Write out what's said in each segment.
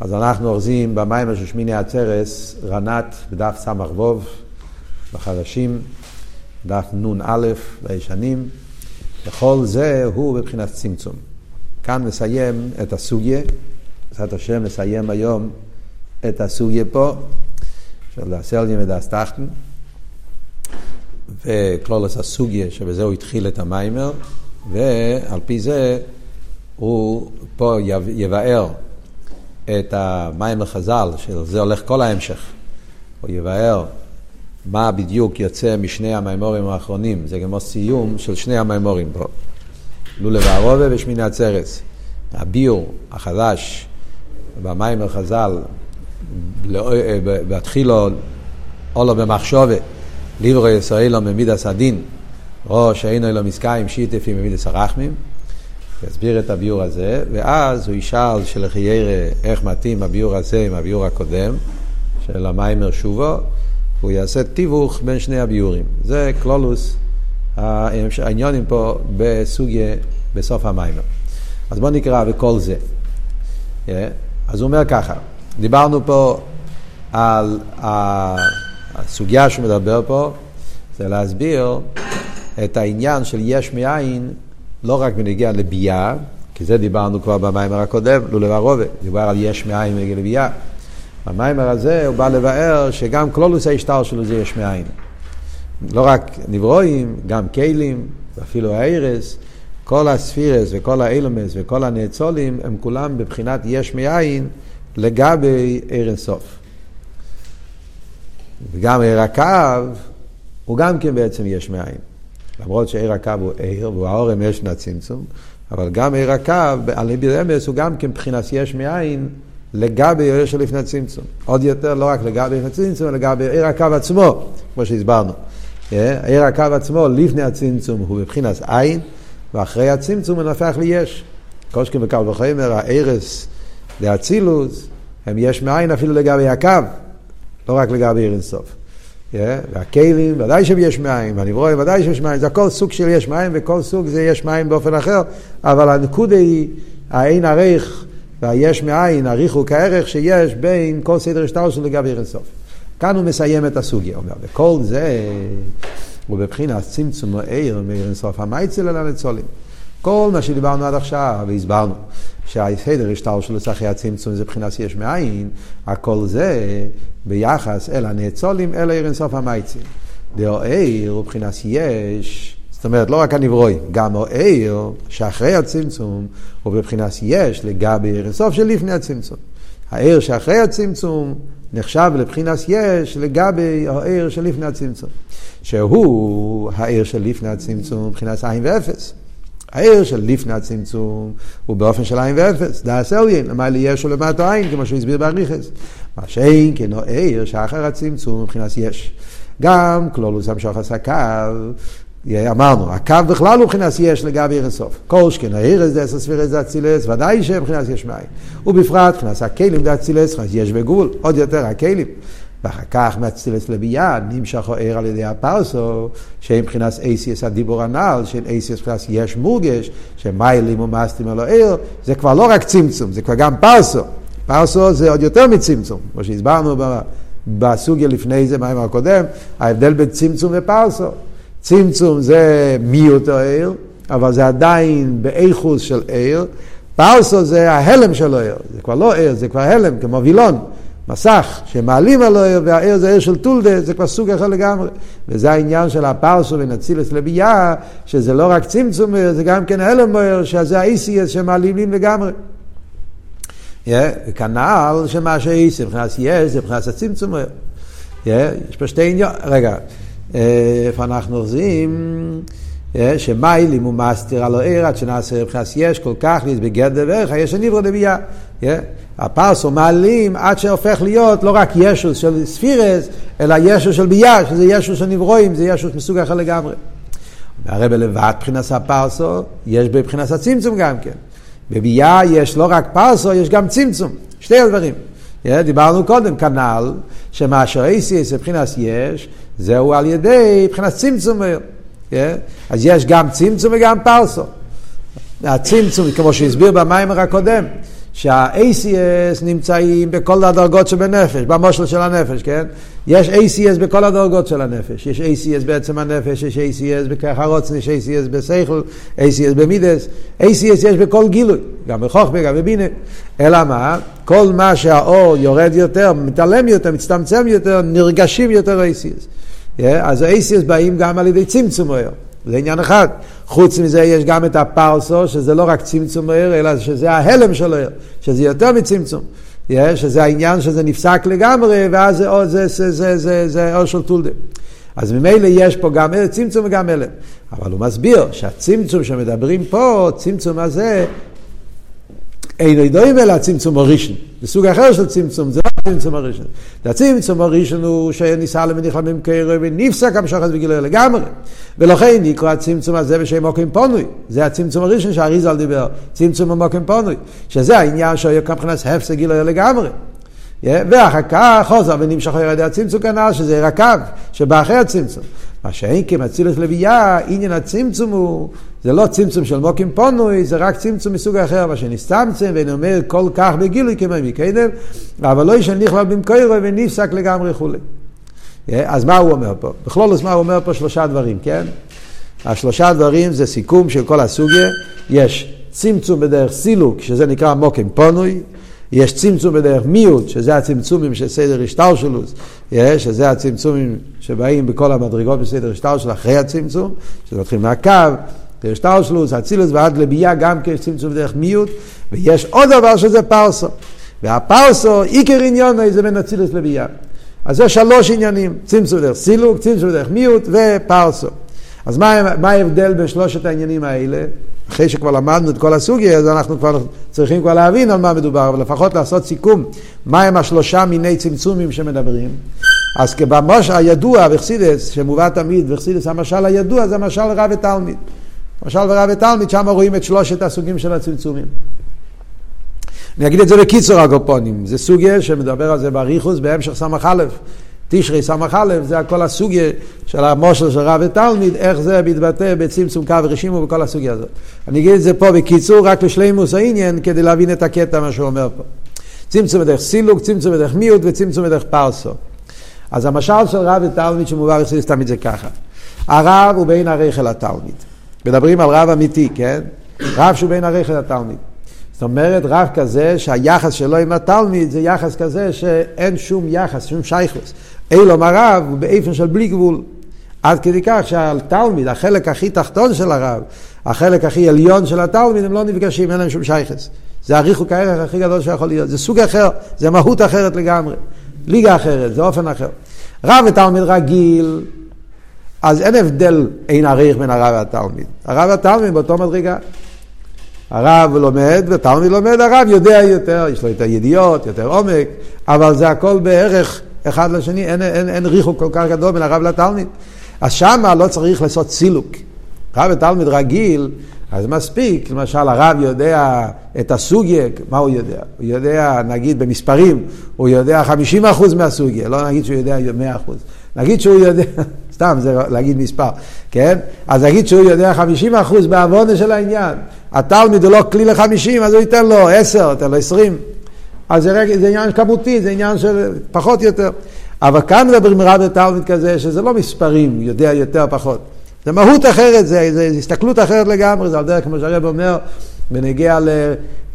אז אנחנו אורזים במים של שמיני עצרס, רנת בדף ס"ו, בחדשים, דף נ"א לישנים, וכל זה הוא בבחינת צמצום. כאן נסיים את הסוגיה, בעזרת השם נסיים היום את הסוגיה פה, של הסלגים ודאסטחטן, וכלולוס הסוגיה שבזה הוא התחיל את המיימר, ועל פי זה הוא פה יבאר את המים החז"ל, שזה הולך כל ההמשך. הוא יבאר מה בדיוק יוצא משני המימורים האחרונים, זה כמו סיום של שני המימורים פה. לולב הערובה ושמיני עצרס. הביור החדש במים החז"ל, בהתחילו אולו במחשובה, ליברו ישראלו ממידס הדין, ראש אינו אלו מסקיים שיתפים ממידס הרחמים. יסביר את הביור הזה, ואז הוא ישאל שלחיירה איך מתאים הביור הזה עם הביור הקודם, של המיימר שובו, הוא יעשה תיווך בין שני הביורים. זה קלולוס העניונים פה בסוגיה בסוף המיימר. אז בואו נקרא וכל זה. Yeah. אז הוא אומר ככה, דיברנו פה על הסוגיה שהוא מדבר פה, זה להסביר את העניין של יש מאין לא רק בנגיע לביאה, כי זה דיברנו כבר במיימר הקודם, לולב הרובה, דיבר על יש מאין בנגיע לביאה. במיימר הזה הוא בא לבאר שגם כלולוס ההשטר שלו זה יש מאין. לא רק נברואים, גם כלים, ואפילו הארס, כל הספירס וכל האילומס וכל הנאצולים הם כולם בבחינת יש מאין לגבי ער אינסוף. וגם ער הקו הוא גם כן בעצם יש מאין. למרות שעיר הקו הוא עיר, והוא האורם יש מן הצמצום, אבל גם עיר הקו, על ידי אמס, הוא גם כן מבחינת יש מאין לגבי עיר שלפני הצמצום. עוד יותר, לא רק לגבי לפני הצמצום, אלא לגבי עיר הקו עצמו, כמו שהסברנו. עיר הקו עצמו, לפני הצמצום, הוא מבחינת עין, ואחרי הצמצום הוא נהפך ליש. קושקין וקל וחומר, הערס לאצילוס, הם יש מאין אפילו לגבי הקו, לא רק לגבי עיר אינסוף. והכלים, ודאי שהם יש מים, והנברואים, ודאי שיש מים, זה הכל סוג של יש מים, וכל סוג זה יש מים באופן אחר, אבל הנקודה היא האין עריך והיש מאין, עריך הוא כערך שיש בין כל סדר השטר שלו לגבי אינסוף. כאן הוא מסיים את הסוגיה, אומר, וכל זה הוא בבחינת צמצום העיר מאיר אינסוף המייצל על הניצולים. כל מה שדיברנו עד עכשיו, והסברנו, שהסדר שלו אחרי הצמצום זה בחינת יש מאין, הכל זה ביחס אל הנאצולים, אל עיר אינסוף המייצים. דאו עיר הוא בחינת יש, זאת אומרת, לא רק הנברואים, גם העיר שאחרי הצמצום הוא בבחינת יש לגבי עיר אינסוף שלפני הצמצום. העיר שאחרי הצמצום נחשב לבחינת יש לגבי העיר שלפני הצמצום. שהוא העיר שלפני הצמצום, מבחינת עין ואפס. העיר של לפני הצמצום הוא באופן של עין ואפס, דאס אליין, למה לי יש או למטה עין, כמו שהוא הסביר באריכס. מה שאין כן הוא עיר שאחר הצמצום מבחינת יש. גם כלולוס המשוך עסקיו, אמרנו, הקו בכלל הוא מבחינת יש לגבי עיר הסוף. כל שכן העיר הזה, עשר ספירס זה אצילס, ודאי שמבחינת יש מים. ובפרט, מבחינת הכלים זה אצילס, יש בגבול, עוד יותר הכלים. ואחר כך מאצילס לביאה נמשך הער על ידי הפרסו, שהם מבחינת אייסיאס הדיבור הנ"ל, של אייסיאס מבחינת יש מורגש, שמיילים ומאסטים על הער, זה כבר לא רק צמצום, זה כבר גם פרסו. פרסו זה עוד יותר מצמצום, כמו שהסברנו בסוגיה לפני זה, מהיום הקודם, ההבדל בין צמצום ופרסו. צמצום זה מיעוט הער, אבל זה עדיין באיכוס של ער. פרסו זה ההלם של הער, זה כבר לא ער, זה כבר הלם, כמו וילון. מסך שמעלים על העיר, והעיר זה עיר של טולדה, זה כבר סוג אחר לגמרי. וזה העניין של הפרסו בין אצילס לביאה, שזה לא רק צמצום, זה גם כן הלם בעיר, שזה האיסיאס שמעלים לגמרי. וכנ"ל שמה שאיסי, מבחינת יש, זה מבחינת הצמצום. יש פה שתי עניין, רגע, איפה אנחנו אוחזים? שמיילים הוא מסתיר על העיר עד שנעשה מבחינת יש כל כך בגדר וערך היש הנברו לביאה. הפרסו מעלים עד שהופך להיות לא רק ישוס של ספירס, אלא ישוס של ביה, שזה ישוס של נברואים, זה ישוס מסוג אחר לגמרי. והרי בלבד מבחינת הפרסו, יש בבחינת הצמצום גם כן. בביאה יש לא רק פרסו, יש גם צמצום. שתי הדברים. דיברנו קודם, כנ"ל, שמה שאיסיס מבחינת יש, זהו על ידי מבחינת צמצום. אז יש גם צמצום וגם פרסו. הצמצום, כמו שהסביר במיימר הקודם, שה-ACS נמצאים בכל הדרגות שבנפש, במושל של הנפש, כן? יש ACS בכל הדרגות של הנפש. יש ACS בעצם הנפש, יש ACS בכך הרוצן, יש ACS בסייכל, ACS במידס. ACS יש בכל גילוי, גם בחוכמה, גם בבינה. אלא מה? כל מה שהאור יורד יותר, מתעלם יותר, מצטמצם יותר, נרגשים יותר ACS. אז ה-ACS באים גם על ידי צמצום האור. זה עניין אחד. חוץ מזה יש גם את הפרסו, שזה לא רק צמצום הער, אלא שזה ההלם של הער, שזה יותר מצמצום. שזה העניין שזה נפסק לגמרי, ואז זה, זה, זה, זה, זה, זה אור של טולדה. אז ממילא יש פה גם צמצום וגם הלם. אבל הוא מסביר שהצמצום שמדברים פה, צמצום הזה, אינו ידועים אלא הצמצום הראשון. זה סוג אחר של צמצום, זה הצמצום הראשון. הצמצום הראשון הוא שניסה למניח לממכר ונפסק המשוחד וגילוי לגמרי. ולכן נקרא הצמצום הזה בשם מוקם פונוי. זה הצמצום הראשון שהאריזל דיבר, צמצום המוקם פונוי. שזה העניין שהיה מבחינת הפסק גילוי לגמרי. ואחר כך חוזר ונמשך ידי הצמצום כנ"ל, שזה רקב, שבא אחרי הצמצום. מה שאין כמצילת לוויה, עניין הצמצום הוא, זה לא צמצום של מוקים פונוי, זה רק צמצום מסוג אחר, מה שנסתמצם ונאמר כל כך בגילוי כמו מקדם, אבל לא ישן נכלל במקורו ונפסק לגמרי כולי. אז מה הוא אומר פה? בכלול מה הוא אומר פה שלושה דברים, כן? השלושה דברים זה סיכום של כל הסוגיה, יש צמצום בדרך סילוק, שזה נקרא מוקים פונוי, יש צמצום בדרך מיעוט, שזה הצמצומים של סדר השטלשלוס, שזה הצמצומים שבאים בכל המדרגות בסדר השטלשלוס אחרי הצמצום, שזה מתחיל מהקו, השטלשלוס, אצילוס ועד לביאה גם כן צמצום בדרך מיעוט, ויש עוד דבר שזה פרסו, והפרסו, עיקר עניון זה בין אצילוס לביאה. אז זה שלוש עניינים, צמצום בדרך סילוק, צמצום בדרך מיעוט ופרסו. אז מה, מה ההבדל בין שלושת העניינים האלה? אחרי שכבר למדנו את כל הסוגיה, אז אנחנו כבר צריכים כבר להבין על מה מדובר, אבל לפחות לעשות סיכום, מהם השלושה מיני צמצומים שמדברים. אז כבמוש הידוע בחסידס, שמובא תמיד בחסידס, המשל הידוע זה המשל רב ותלמיד. משל ורב ותלמיד, שם רואים את שלושת הסוגים של הצמצומים. אני אגיד את זה בקיצור הגופונים, זה סוגיה שמדבר על זה באריכוס בהמשך ס"א. תשרי ס"א, זה הכל הסוגיה של המושל של רב ותלמיד, איך זה מתבטא בצמצום קו ורשימו וכל הסוגיה הזאת. אני אגיד את זה פה בקיצור, רק בשלימוס העניין, כדי להבין את הקטע, מה שהוא אומר פה. צמצום בדרך סילוק, צמצום בדרך מיעוט וצמצום בדרך פרסו. אז המשל של רב ותלמיד שמובא אצלי תמיד זה ככה. הרב הוא בין הרייך אל התלמיד. מדברים על רב אמיתי, כן? רב שהוא בין הרייך אל התלמיד. זאת אומרת, רב כזה שהיחס שלו עם התלמיד זה יחס כזה שאין שום יחס, שום שייכלס. אילום הרב הוא באיפן של בלי גבול. עד כדי כך שהתלמיד, החלק הכי תחתון של הרב, החלק הכי עליון של התלמיד, הם לא נפגשים, אין להם שום שייכס. זה הריחוק הערך הכי גדול שיכול להיות. זה סוג אחר, זה מהות אחרת לגמרי. ליגה אחרת, זה אופן אחר. רב ותלמיד רגיל, אז אין הבדל אין עריך בין הרב והתלמיד. הרב והתלמיד באותו מדרגה. הרב לומד ותלמיד לומד, הרב יודע יותר, יש לו יותר ידיעות, יותר עומק, אבל זה הכל בערך אחד לשני, אין, אין, אין ריחוק כל כך גדול בין הרב לתלמיד. אז שמה לא צריך לעשות סילוק. רב ותלמיד רגיל, אז מספיק, למשל הרב יודע את הסוגיה, מה הוא יודע? הוא יודע, נגיד במספרים, הוא יודע 50% מהסוגיה, לא נגיד שהוא יודע 100%. נגיד שהוא יודע, סתם זה להגיד מספר, כן? אז נגיד שהוא יודע 50% בעוונה של העניין. התלמיד הוא לא כלי ל-50, אז הוא ייתן לו 10, ייתן לו 20. אז זה, רגע, זה עניין כמותי, זה עניין של פחות יותר. אבל כאן מדברים רב ותלמיד כזה, שזה לא מספרים, יודע יותר פחות. זה מהות אחרת, זה, זה, זה הסתכלות אחרת לגמרי, זה על דרך כמו שהרב אומר, בנגיע ל,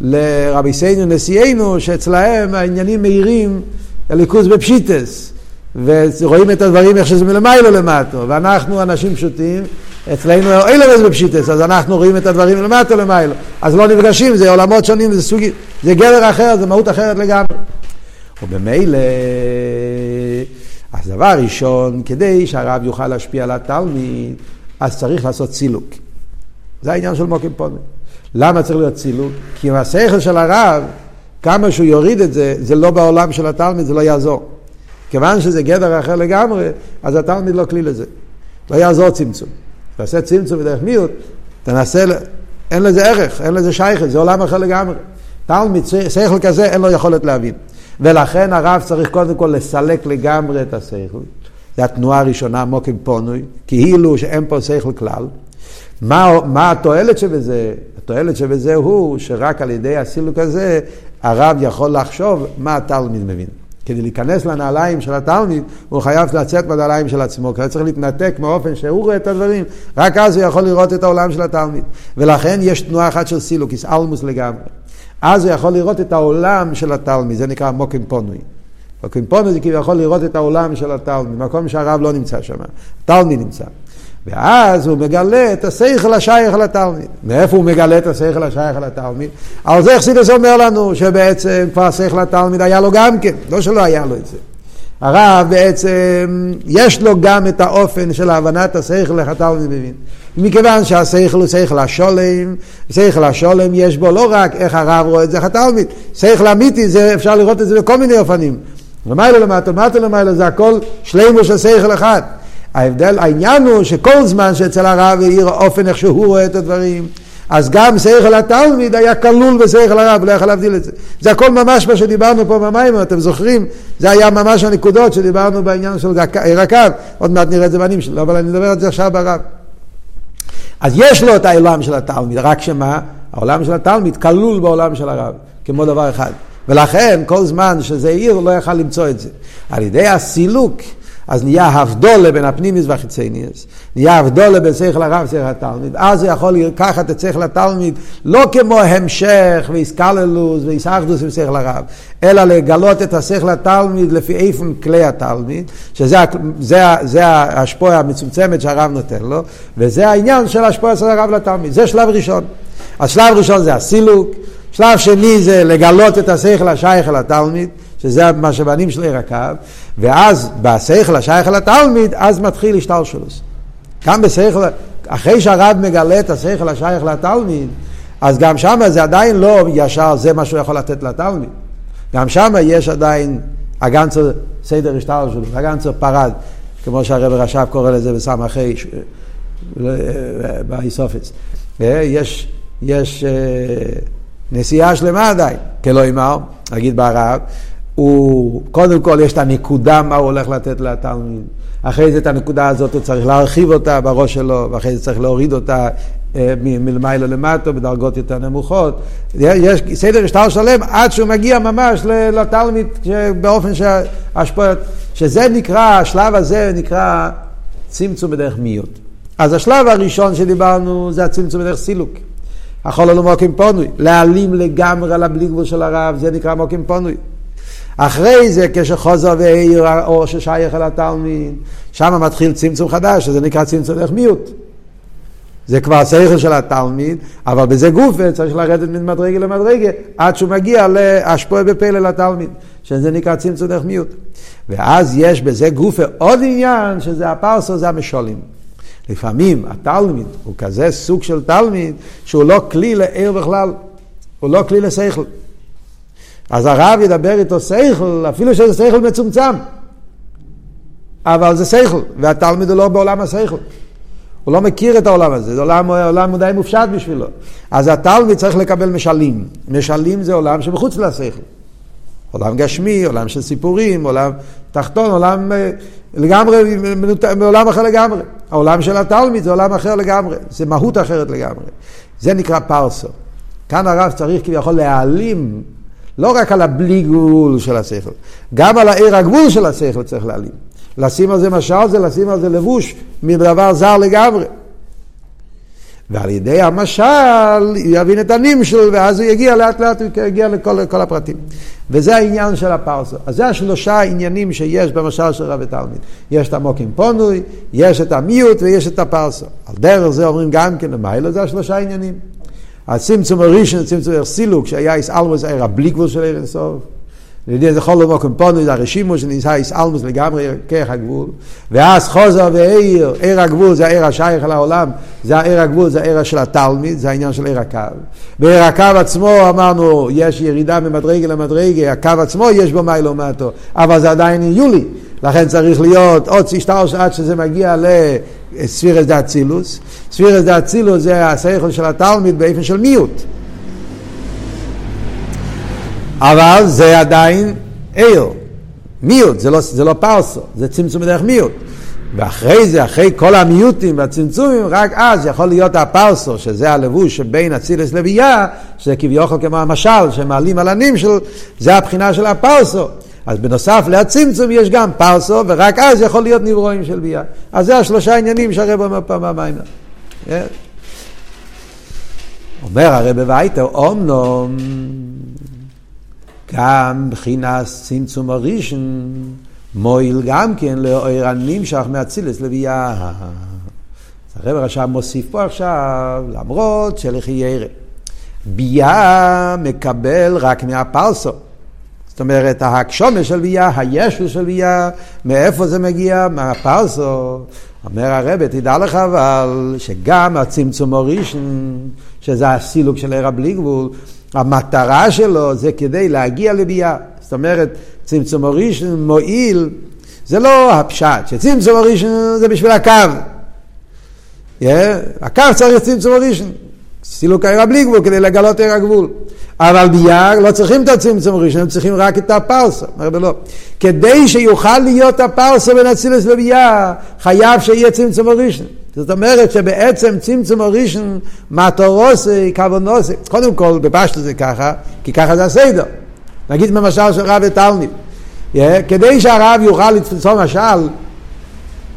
לרבי סיינו נשיאנו, שאצלהם העניינים מהירים, הליכוז בפשיטס. ורואים את הדברים איך שזה מלמיילו למטו, ואנחנו אנשים פשוטים, אצלנו אין לזה בפשיטס, אז אנחנו רואים את הדברים למטו למיילו, אז לא נפגשים, זה עולמות שונים, זה סוגי, זה גדר אחר, זה מהות אחרת לגמרי. ובמילא, אז דבר ראשון, כדי שהרב יוכל להשפיע על התלמיד, אז צריך לעשות סילוק. זה העניין של מוקים פונים. למה צריך להיות סילוק? כי עם השכל של הרב, כמה שהוא יוריד את זה, זה לא בעולם של התלמיד, זה לא יעזור. כיוון שזה גדר אחר לגמרי, אז התלמיד לא כלי לזה. לא יעזור צמצום. תעשה צמצום בדרך מיעוט, תנסה, אין לזה ערך, אין לזה שייכת, זה עולם אחר לגמרי. תלמיד, שכל כזה, אין לו יכולת להבין. ולכן הרב צריך קודם כל לסלק לגמרי את השכל. זו התנועה הראשונה, מוקם פונוי, כאילו שאין פה שכל כלל. מה, מה התועלת שבזה? התועלת שבזה הוא שרק על ידי הסילוק הזה, הרב יכול לחשוב מה התלמיד מבין. כדי להיכנס לנעליים של התלמיד, הוא חייב לצאת בנעליים של עצמו, כי צריך להתנתק מאופן שהוא רואה את הדברים, רק אז הוא יכול לראות את העולם של התלמיד. ולכן יש תנועה אחת של סילוק, איסאלמוס לגמרי. אז הוא יכול לראות את העולם של התלמיד, זה נקרא מוקם פונוי. מוקם פונוי זה כאילו יכול לראות את העולם של התלמיד, מקום שהרב לא נמצא שם, התלמיד נמצא. ואז הוא מגלה את השכל השייך לתלמיד. מאיפה הוא מגלה את השכל השייך לתלמיד? על זה חסידס אומר לנו שבעצם כבר השכל לתלמיד היה לו גם כן, לא שלא היה לו את זה. הרב בעצם, יש לו גם את האופן של הבנת השכל איך התלמיד מבין. מכיוון שהשכל הוא שכל השולם, שכל השולם יש בו לא רק איך הרב רואה את זה, איך התלמיד. שכל אמיתי, זה, אפשר לראות את זה בכל מיני אופנים. למעלה למטה, למטה למעלה, זה הכל שלימו של שכל אחד. ההבדל, העניין הוא שכל זמן שאצל הרב העיר האופן איך שהוא רואה את הדברים, אז גם שכל התלמיד היה כלול בשכל הרב, לא יכול להבדיל את זה. זה הכל ממש מה שדיברנו פה במים, אתם זוכרים? זה היה ממש הנקודות שדיברנו בעניין של רקב, עוד מעט נראה את זה בנים שלו, אבל אני מדבר על זה עכשיו ברב. אז יש לו את העולם של התלמיד, רק שמה? העולם של התלמיד כלול בעולם של הרב, כמו דבר אחד. ולכן כל זמן שזה עיר לא יכל למצוא את זה. על ידי הסילוק אז נהיה הבדולה בין הפנימיס והחיצניאס, נהיה הבדולה בין שכל הרב ושכל התלמיד, אז הוא יכול לקחת את שכל התלמיד לא כמו המשך ואיסקללוס ואיסאחדוס עם שכל הרב, אלא לגלות את השכל התלמיד לפי איפן כלי התלמיד, שזה זה, זה ההשפועה המצומצמת שהרב נותן לו, וזה העניין של ההשפועה של הרב לתלמיד, זה שלב ראשון. אז שלב ראשון זה הסילוק, שלב שני זה לגלות את השכל השייך לתלמיד, שזה מה שבנים של עיר הקו, ואז בשכל השייך לתלמיד, אז מתחיל השתלשלוס. גם בשכל, אחרי שהרב מגלה את השכל השייך לתלמיד, אז גם שם זה עדיין לא ישר זה מה שהוא יכול לתת לתלמיד. גם שם יש עדיין הגנצר סדר השתלשלוס, הגנצר פרד, כמו שהרב רש"ב קורא לזה בסמ"ך באיסופס. יש, יש נסיעה שלמה עדיין, כלא אמר, נגיד בערב, הוא, קודם כל יש את הנקודה מה הוא הולך לתת לתלמיד, אחרי זה את הנקודה הזאת הוא צריך להרחיב אותה בראש שלו, ואחרי זה צריך להוריד אותה אה, מלמעלה למטה בדרגות יותר נמוכות. יש סדר שטר שלם עד שהוא מגיע ממש לתלמיד באופן שהשפעות, שזה נקרא, השלב הזה נקרא צמצום בדרך מיעוט. אז השלב הראשון שדיברנו זה הצמצום בדרך סילוק. החול הלא מוקים פונוי, להעלים לגמרי על הבלי גבול של הרב, זה נקרא מוקים פונוי. אחרי זה כשחוזר והעיר האור ששייך אל התלמיד, שם מתחיל צמצום חדש, שזה נקרא צמצום דרך מיעוט. זה כבר השכל של התלמיד, אבל בזה גוף צריך לרדת ממדרגה למדרגה, עד שהוא מגיע להשפוע בפלא לתלמיד, שזה נקרא צמצום דרך מיעוט. ואז יש בזה גוף עוד עניין, שזה הפרסו, זה המשולים. לפעמים התלמיד הוא כזה סוג של תלמיד, שהוא לא כלי לעיר בכלל, הוא לא כלי לשכל. אז הרב ידבר איתו שכל, אפילו שזה שכל מצומצם. אבל זה שכל, והתלמיד הוא לא בעולם השכל. הוא לא מכיר את העולם הזה, זה עולם, עולם די מופשט בשבילו. אז התלמיד צריך לקבל משלים. משלים זה עולם שמחוץ לשכל. עולם גשמי, עולם של סיפורים, עולם תחתון, עולם אה, לגמרי, מעולם אחר לגמרי. העולם של התלמיד זה עולם אחר לגמרי, זה מהות אחרת לגמרי. זה נקרא פרסו. כאן הרב צריך כביכול להעלים לא רק על הבלי גבול של השכל, גם על העיר הגבול של השכל צריך להעלים. לשים על זה משל זה לשים על זה לבוש מדבר זר לגמרי. ועל ידי המשל יבין את הנמשל, ואז הוא יגיע לאט לאט, הוא יגיע לכל, לכל הפרטים. וזה העניין של הפרסו. אז זה השלושה עניינים שיש במשל של רבי תלמיד. יש את המוקים פונוי, יש את המיעוט ויש את הפרסו. על דרך זה אומרים גם כן למיילו, זה השלושה עניינים. הצמצום הראשון, צמצום סילוק, שהיה איסאלמוס היה בלי גבול של ערן סוף. לידי זה כל דבר קומפונו, זה הרשימו שנמצא איסאלמוס לגמרי כרך הגבול. ואז חוזר ועיר, עיר הגבול זה העיר השייך לעולם, זה העיר הגבול, זה העיר של התלמיד, זה העניין של עיר הקו. בעיר הקו עצמו אמרנו, יש ירידה ממדרגה למדרגה, הקו עצמו יש בו מיילו מטו, אבל זה עדיין יולי. לכן צריך להיות עוד שטר עד שזה מגיע לספירס דה אצילוס. ספירס דה אצילוס זה השכל של התלמיד באופן של מיעוט. אבל זה עדיין עיר, מיעוט, זה לא, זה לא פרסו, זה צמצום בדרך מיעוט. ואחרי זה, אחרי כל המיעוטים והצמצומים, רק אז יכול להיות הפרסו, שזה הלבוש שבין אצילס לביאה, שזה כביכול כמו המשל, שמעלים על הנמשל, זה הבחינה של הפרסו. אז בנוסף להצמצום יש גם פרסו, ורק אז יכול להיות נברואים של ביאה. אז זה השלושה עניינים שהרב אומר פעם במים. כן? אומר הרב וייטר, אומנום, גם מבחינת צמצום הראשון, מועיל גם כן לאור הנמשך מאצילס לביאה. הרב עכשיו מוסיף פה עכשיו, למרות שלכי ירא. ביאה מקבל רק מהפרסו. זאת אומרת, ההקשומה של ביאה, הישו של ביאה, מאיפה זה מגיע? מהפרסו. אומר הרב, תדע לך אבל, שגם הצמצום הראשון, שזה הסילוק של עיר הבלי גבול, המטרה שלו זה כדי להגיע לביאה. זאת אומרת, צמצום הראשון מועיל, זה לא הפשט, שצמצום הראשון זה בשביל הקו. Yeah, הקו צריך צמצום הראשון. סילוק העיר הבלי גבול כדי לגלות עיר הגבול. אבל ביער לא צריכים את הצמצום הראשון, הם צריכים רק את הפרסה. אומר לא. כדי שיוכל להיות הפרסה בין אצילס לביער, חייב שיהיה צמצום הראשון. זאת אומרת שבעצם צמצום הראשון, מטורוסי, כוונוסי, קודם כל בפשטו זה ככה, כי ככה זה הסדר. נגיד במשל של רב ותלמיד. Yeah, כדי שהרב יוכל לתפסו משל,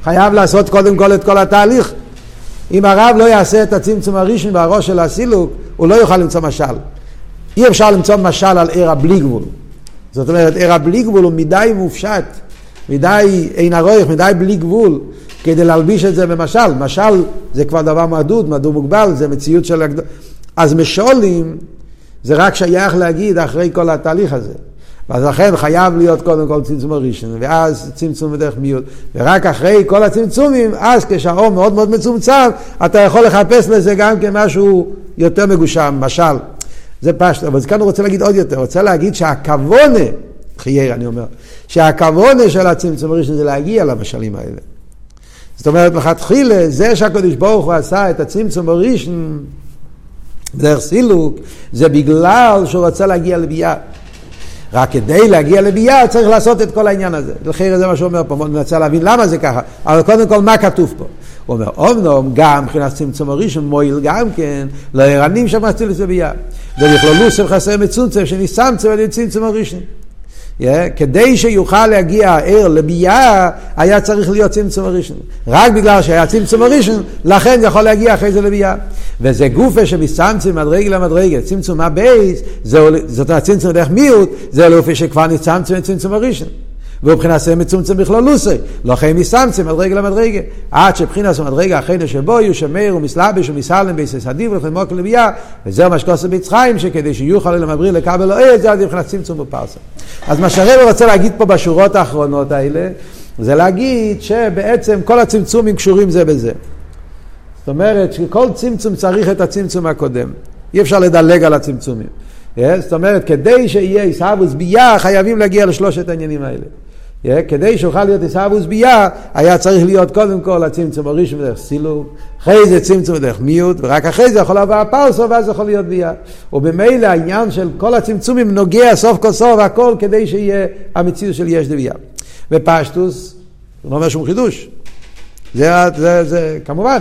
חייב לעשות קודם כל את כל התהליך. אם הרב לא יעשה את הצמצום הראשון בראש של הסילוק, הוא לא יוכל למצוא משל. אי אפשר למצוא משל על עיר הבלי גבול. זאת אומרת, עיר הבלי גבול הוא מדי מופשט, מדי אין ארוך, מדי בלי גבול, כדי להלביש את זה במשל. משל זה כבר דבר מדוד, מדוד מוגבל, זה מציאות של... אז משולים זה רק שייך להגיד אחרי כל התהליך הזה. ואז לכן חייב להיות קודם כל צמצום הראשון, ואז צמצום בדרך מיעוט, ורק אחרי כל הצמצומים, אז כשהאור מאוד מאוד מצומצם, אתה יכול לחפש לזה גם כמשהו יותר מגושם, משל. זה פשט, אבל כאן הוא רוצה להגיד עוד יותר, רוצה להגיד שהכוונה, חייר אני אומר, שהכוונה של הצמצום הראשון זה להגיע למשלים האלה. זאת אומרת, לכתחילה, זה שהקדוש ברוך הוא עשה את הצמצום הראשון בדרך סילוק, זה בגלל שהוא רוצה להגיע לביאה. רק כדי להגיע לביאה צריך לעשות את כל העניין הזה. לכן זה מה שהוא אומר פה, אני מנסה להבין למה זה ככה, אבל קודם כל מה כתוב פה? הוא אומר, אומנום גם מבחינת צמצום הראשון מועיל גם כן, לא ערנים שם אצילוס לביאה. ולכלולו של חסר מצומצם שניסמצם על ידי צמצום הראשון. Yeah, כדי שיוכל להגיע הער לביאה, היה צריך להיות צמצום הראשון. רק בגלל שהיה צמצום הראשון, לכן יכול להגיע אחרי זה לביאה. וזה גופה שמסמצם מדרגה למדרגה, צמצום הבייס, זאת אומרת צמצום דרך מיעוט, זה לאופי שכבר נצמצם את צמצום הראשון. ובבחינת זה מצומצם בכללוסי, לא חיים מסמצם מדרגה למדרגה, עד שבחינת המדרגה אחרי שבו יהיו שמר ומסלבש ומסלם ביסס הדיבר וכמוק לביאה, וזהו מה שכוסם ביצחיים, שכדי שיוכל למבריא לקבל אוהד, זה עד מבחינת צמצום בפרסה. אז מה שהרב רוצה להגיד פה בשורות האחרונות האלה, זה להגיד שבעצם כל הצמצומים קשורים זה בזה. זאת אומרת שכל צמצום צריך את הצמצום הקודם. אי אפשר לדלג על הצמצומים. זאת אומרת, כדי שיהיה עיסאוווס ביה, חייבים להגיע לשלושת העניינים האלה. כדי שיוכל להיות עיסאוווס ביה, היה צריך להיות קודם כל הצמצום הראשון בדרך סילוק, אחרי זה צמצום בדרך מיעוט, ורק אחרי זה יכול לבוא הפרסו, ואז יכול להיות ביה. ובמילא העניין של כל הצמצומים נוגע סוף כל סוף הכל כדי שיהיה המציאות של יש דביה. ופשטוס, לא אומר שום חידוש. זה, זה, זה, כמובן,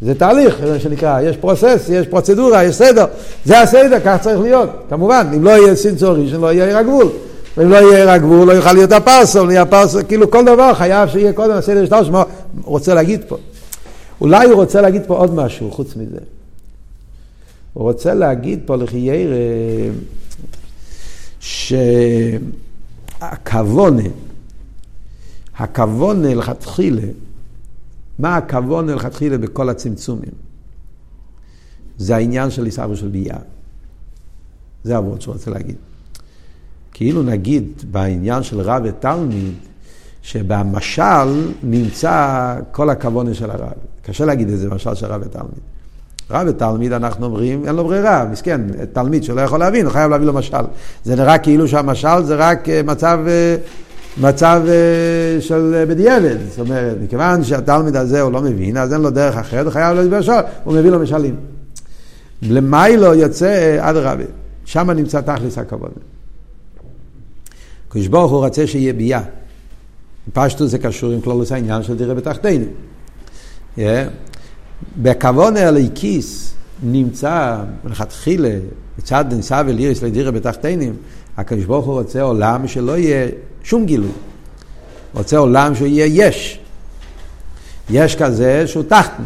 זה תהליך, זה שנקרא, יש פרוסס, יש פרוצדורה, יש סדר. זה הסדר, כך צריך להיות. כמובן, אם לא יהיה סינצור ראשון, לא יהיה הגבול. ואם לא יהיה עיר הגבול, לא יוכל להיות הפרסו, לא יהיה הפרסו, כאילו כל דבר חייב שיהיה קודם הסדר שטר, שמה הוא רוצה להגיד פה. אולי הוא רוצה להגיד פה עוד משהו חוץ מזה. הוא רוצה להגיד פה לחייר שהכוונה, הכוונה לכתחילה, מה הכוונה לכתחילה בכל הצמצומים? זה העניין של עיסאוו של ביאה. זה הוורד שהוא רוצה להגיד. כאילו נגיד בעניין של רב ותלמיד, שבמשל נמצא כל הכוונה של הרב. קשה להגיד את זה במשל של רב ותלמיד. רב ותלמיד, אנחנו אומרים, אין לו ברירה, מסכן, תלמיד שלא יכול להבין, הוא חייב להביא לו משל. זה נראה כאילו שהמשל זה רק אה, מצב, אה, מצב אה, של בדיעבד. זאת אומרת, מכיוון שהתלמיד הזה הוא לא מבין, אז אין לו דרך אחרת, הוא חייב להביא משל, הוא מביא לו משלים. למיילו יוצא אדרבה, שם נמצא תכלס הכוונה. הקדוש ברוך הוא רוצה שיהיה ביה. פשטו זה קשור עם כלולוס העניין של דירה בתחתינו. Yeah. בכוון הליקיס נמצא מלכתחילה, מצד ניסה וליריס לדירה בתחתינים, הקדוש ברוך הוא רוצה עולם שלא יהיה שום גילוי. רוצה עולם שיהיה יש. יש כזה שהוא תחתן,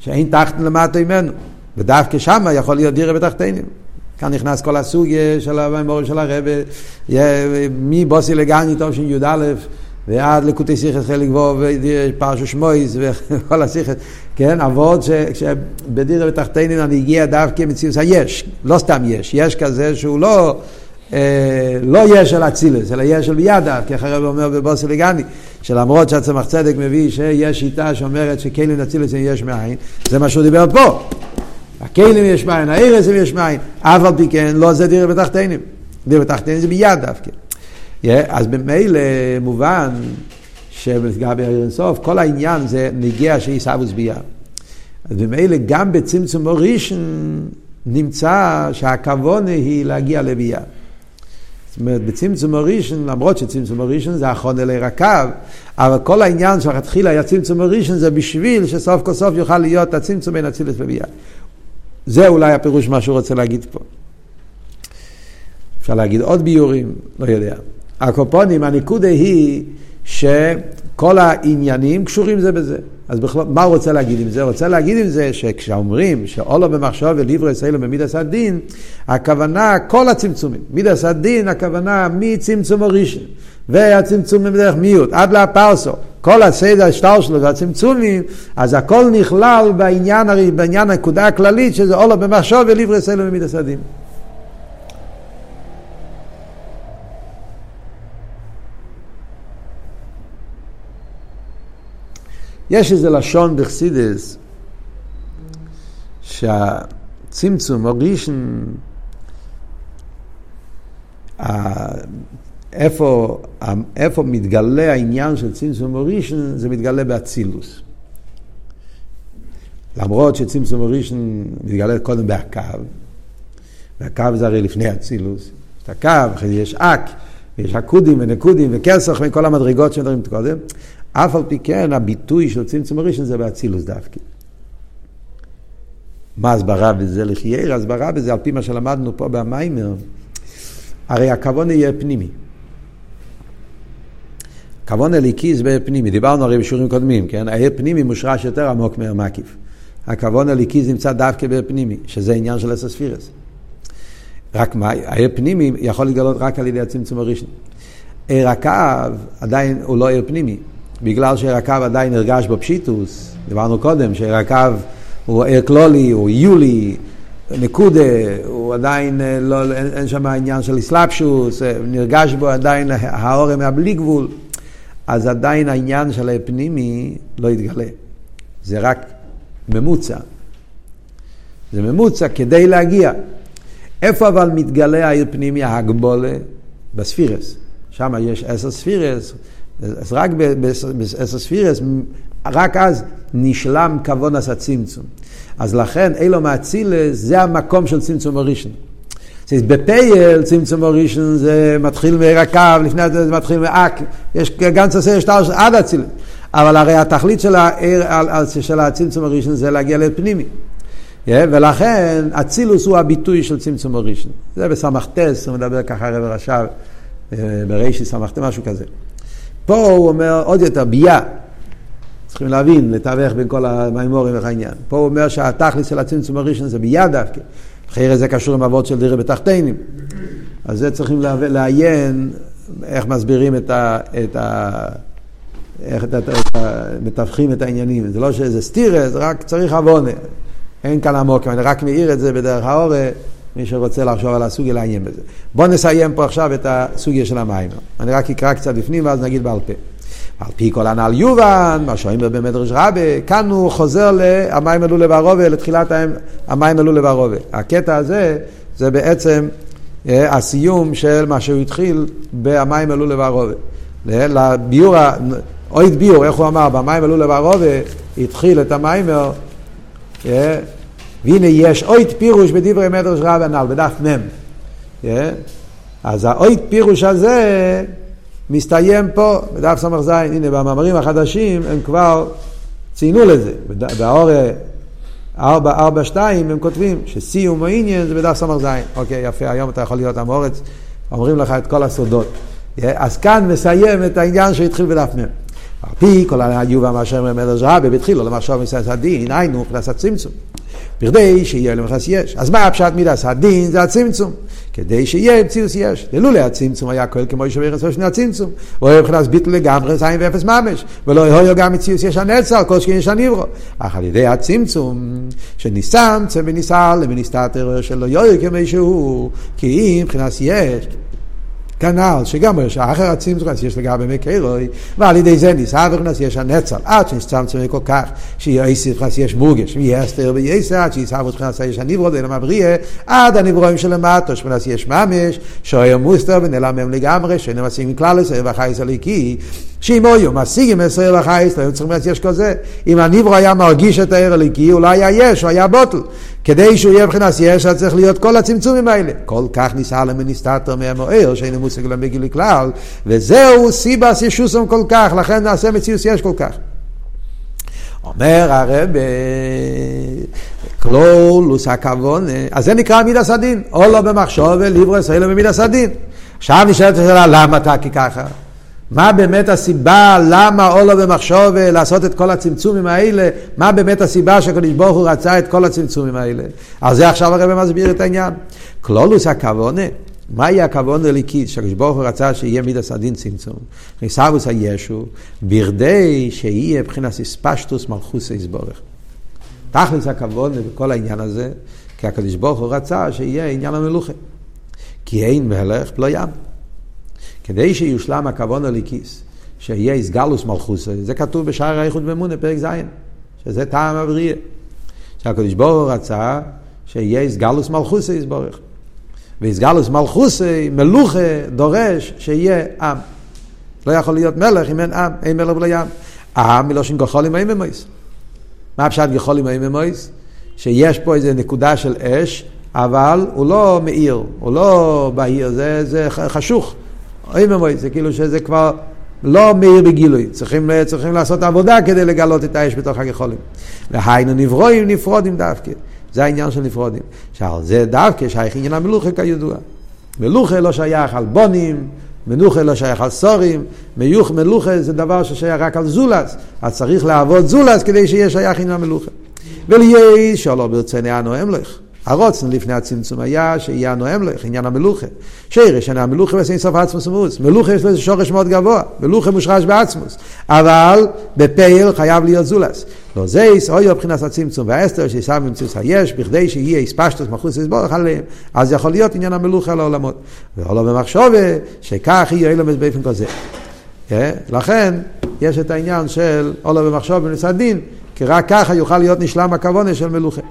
שאין תחתן למטה ממנו. ודווקא שם יכול להיות דירה בתחתינים. כאן נכנס כל הסוג של הממור של הרבה, מבוסי לגני טוב של י"א ועד לקוטי שיחס חלק בו ופרשו שמויס וכל השיחס, כן, אבות שבדירה בתחתינים אני הגיע דווקא מציאות היש, לא סתם יש, יש כזה שהוא לא... אה, לא יש של אצילס, אלא יש של בידה, כי הרב אומר בבוסי לגני, שלמרות שהצמח צדק מביא שיש שיטה שאומרת שכלים אצילס יש מאין, זה מה שהוא דיבר פה. הכלים יש מאין, הארץ הם יש מאין, אף על פי כן לא זה דירה בתחתינים. דירה בתחתינים זה ביד דווקא. אז במילא מובן שלגבי סוף, כל העניין זה נגיע סבוס ביה. אז במילא גם בצמצום ראשון נמצא שהכוונה היא להגיע לביאה. זאת אומרת, בצמצום הראשון, למרות שצמצום הראשון זה החון אלי רקב, אבל כל העניין שלכתחילה היה צמצום הראשון זה בשביל שסוף כל סוף יוכל להיות הצמצום בין אצילס וביאה. זה אולי הפירוש מה שהוא רוצה להגיד פה. אפשר להגיד עוד ביורים, לא יודע. הקופונים, הנקודה היא שכל העניינים קשורים זה בזה. אז בכלל, מה הוא רוצה להגיד עם זה? הוא רוצה להגיד עם זה שכשאומרים שאולו במחשב וליברו ישראלו במידס הדין, הכוונה כל הצמצומים. מידס הדין, הכוונה מצמצום הראשון, והצמצומים בדרך מיעוט, עד לפרסו. כל הסדר השטר שלו והצמצומים, אז הכל נכלל בעניין, בעניין הנקודה הכללית שזה אולו במחשב וליברו ישראלו במידס הדין. יש איזה לשון בחסידס, שהצמצום הראשון, איפה, איפה מתגלה העניין של צמצום הראשון, זה מתגלה באצילוס. למרות שצמצום הראשון מתגלה קודם בהקו, והקו זה הרי לפני אצילוס, את הקו, אחרי זה יש אק, ויש עקודים ונקודים וכסח וכל המדרגות שמדברים קודם, אף על פי כן הביטוי של צמצום הראשון זה באצילוס דווקא. מה הסברה בזה לחייר? הסברה בזה על פי מה שלמדנו פה במיימר, הרי הכוון יהיה פנימי. כוון הליקיס בפנימי, דיברנו הרי בשיעורים קודמים, כן? היה פנימי מושרש יותר עמוק מהמקיף. הכוון הליקיס נמצא דווקא בפנימי, שזה עניין של אסספירס. רק מה, היה פנימי יכול להתגלות רק על ידי הצמצום הראשון. עיר הקו עדיין הוא לא עיר פנימי, בגלל שעיר הקו עדיין נרגש בפשיטוס, דיברנו קודם שעיר הקו הוא עיר כלולי, הוא יולי, נקודה, הוא עדיין אה, לא, אין, אין שם עניין של אסלאפשוס, אה, נרגש בו עדיין האורם מהבלי גבול, אז עדיין העניין של הפנימי לא יתגלה. זה רק ממוצע. זה ממוצע כדי להגיע. איפה אבל מתגלה העיר פנימי ההגבולה? בספירס. שם יש עשר ספירס, אז רק בעשר ספירס, רק אז נשלם כוונס הצמצום. אז לכן אילו מאצילס זה המקום של צמצום הראשון. בפייל צמצום הראשון זה מתחיל מרקב, לפני זה מתחיל מאק, יש גנץ עשה שטר עד אצילס. אבל הרי התכלית של, העיר, של הצמצום הראשון זה להגיע לפנימי. Yeah, ולכן אצילוס הוא הביטוי של צמצום הראשון. זה בסמ"טס, הוא מדבר ככה רש"ב, אה, ברישי סמ"ט, משהו כזה. פה הוא אומר עוד יותר, ביה. צריכים להבין, לתווך בין כל המימורים העניין. פה הוא אומר שהתכלס של הצמצום הראשון זה ביה דווקא. אחרי זה קשור עם אבות של דירה בתחתינים. אז זה צריכים לעיין איך מסבירים את ה... את ה איך את את ה, מתווכים את העניינים. זה לא שזה סטירה, זה רק צריך עוונה. אין כאן עמוק, אני רק מעיר את זה בדרך האורה. מי שרוצה לחשוב על הסוגיה לעיין בזה. בואו נסיים פה עכשיו את הסוגיה של המים. אני רק אקרא קצת בפנים ואז נגיד בעל פה. על פי כל הנ"ל יובן, מה שאומר במדרש רבה, כאן הוא חוזר ל"המים עלו לבערובה", לתחילת המים עלו לבערובה. הקטע הזה זה בעצם אה, הסיום של מה שהוא התחיל ב"המים עלו לבערובה". לביור, אויד ביור, איך הוא אמר, במים עלו לבערובה, התחיל את המיימר אה, והנה יש אוית פירוש בדברי מדרש רב הנ"ל, בדף מ'. אז האוית פירוש הזה, מסתיים פה, בדף ס"ז, הנה במאמרים החדשים הם כבר ציינו לזה, באור ארבע, ארבע, שתיים, הם כותבים שסיום העניין זה בדף ס"ז. אוקיי, יפה, היום אתה יכול להיות המורץ, אומרים לך את כל הסודות. אז כאן מסיים את העניין שהתחיל בדף מ'. על פי כל היובה מאשר ממלך רבי, בתחילו למחשוב מסעס הדין, היינו מבחינת הצמצום. בכדי שיהיה למחס יש. אז מה הפשט מידס הדין? זה הצמצום. כדי שיהיה מציאוס יש. ללולא הצמצום היה כהל כמו ישבר אצלו שני הצמצום. הוא היה מבחינת ביטל לגמרי זין ואפס ממש. ולא היה גם מציאוס יש הנצר, כל שכן יש הניברו. אך על ידי הצמצום, שניסם צא וניסה למנסתתר שלא יויר כמי שהוא, כי אם מבחינת יש. כנ"ל, שגם אחר הצמצום יש לגבי מקרוי, ועל ידי זה ניסה וכנס יש הנצל, עד שנסצמצם כל כך, שיהיה איסי וכנס יש מורגש, ויהיה אסתר וייסר, עד שיסע וכנס יש הניברו, דלם הבריא, עד הנברואים של למטו, שכנס יש ממש, שויר מוסתר ונעלם מהם לגמרי, שאינם משיגים כלל ישראל והחייס הליקי, שאם היו משיגים ישראל והחייס, לא היו צריכים להציע כזה. אם הניברו היה מרגיש את הער הליקי, הוא לא היה יש, הוא היה בוטל. כדי שהוא יהיה מבחינת יש, אז צריך להיות כל הצמצומים האלה. כל כך ניסה למניסטטור מהמוער, שאין מושג להם בגילי כלל, וזהו סיבס ישוסום כל כך, לכן נעשה מציאוס יש כל כך. אומר הרב, כלולוס הכוון, אז זה נקרא מידס הדין, או לא במחשוב וליברס, אלא במידס הדין. עכשיו נשאלת השאלה, למה אתה ככה? מה באמת הסיבה, למה אולו במחשוב לעשות את כל הצמצומים האלה, מה באמת הסיבה שהקדוש ברוך הוא רצה את כל הצמצומים האלה. על זה עכשיו הרב מסביר את העניין. כלולוס הכוונה, מהי הכוונה הליקית שהקדוש ברוך הוא רצה שיהיה מידס הדין צמצום? חיסרוס הישו, בכדי שיהיה מבחינת אספשטוס מלכוס יסבורך. תכלס הכוונה בכל העניין הזה, כי הקדוש ברוך הוא רצה שיהיה עניין המלוכה. כי אין מלך לא ים. כדי שיושלם הכוון הליקיס, שיהיה איסגלוס מלכוס, זה כתוב בשער האיחוד באמונה, פרק ז', שזה טעם הבריאה. שהקדוש ברוך הוא רצה שיהיה איסגלוס מלכוס יסבורך. ואיסגלוס מלכוס, מלוכה, דורש שיהיה עם. לא יכול להיות מלך אם אין עם, אין מלך ולא ים. עם מלושן גחולים עם אמויס. מה פשט גחולים עם אמויס? שיש פה איזה נקודה של אש, אבל הוא לא מאיר, הוא לא בהיר, זה, זה חשוך. אוי ממוי, זה כאילו שזה כבר לא מאיר בגילוי, צריכים, צריכים לעשות עבודה כדי לגלות את האש בתוך הגחולים. והיינו נברואים נפרודים דווקא, זה העניין של נפרודים. שעל זה דווקא שייך עניין המלוכה כידוע. מלוכה לא שייך על בונים, מנוחה לא שייך על סורים, מיוך מלוכה זה דבר ששייך רק על זולס, אז צריך לעבוד זולס כדי שיהיה שייך עניין המלוכה. וליהי שלא ברצוני הנואם לך. הרוצן לפני הצמצום היה שיהיה הנואם לך, עניין המלוכה. שירש, עניין המלוכה ועשה סוף עצמוס ומוס. מלוכה יש לזה שורש מאוד גבוה, מלוכה מושרש בעצמוס. אבל בפייל חייב להיות זולס. לא זייס, אוי מבחינת הצמצום והאסתר שישם במציאות היש, בכדי שיהיה איספשטוס מחוץ לסבורך עליהם, אז יכול להיות עניין המלוכה לעולמות. ועולה במחשובה, שכך יהיה אילומס באופן כזה. כן? לכן, יש את העניין של עולה במחשוב בנושא הדין, כי רק ככה יוכל להיות נשלם הכוונה של מלוכה.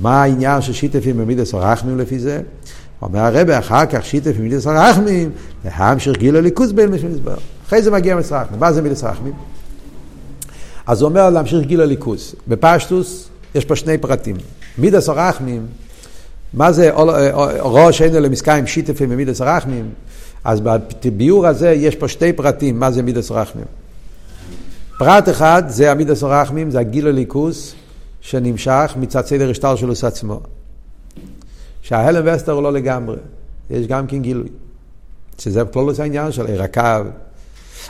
מה העניין של שיתפים במידס הרחמים לפי זה? אומר הרבה אחר כך שיתף במידס הרחמים, להמשך גיל הליכוז בין משל מסבר. אחרי זה מגיע מידס הרחמים. מה זה מידס הרחמים? אז הוא אומר להמשיך גיל הליכוז. בפשטוס יש פה שני פרטים. מידס הרחמים, מה זה ראש אינו למסקיים שיתפים במידס הרחמים? אז בביאור הזה יש פה שתי פרטים, מה זה מידס הרחמים. פרט אחד זה המידס הרחמים, זה הגיל הליכוז. שנמשך מצד סדר השטר שלו עצמו. שההלם וסטר הוא לא לגמרי, יש גם כן גילוי. שזה כלולוס העניין של עיר הקו.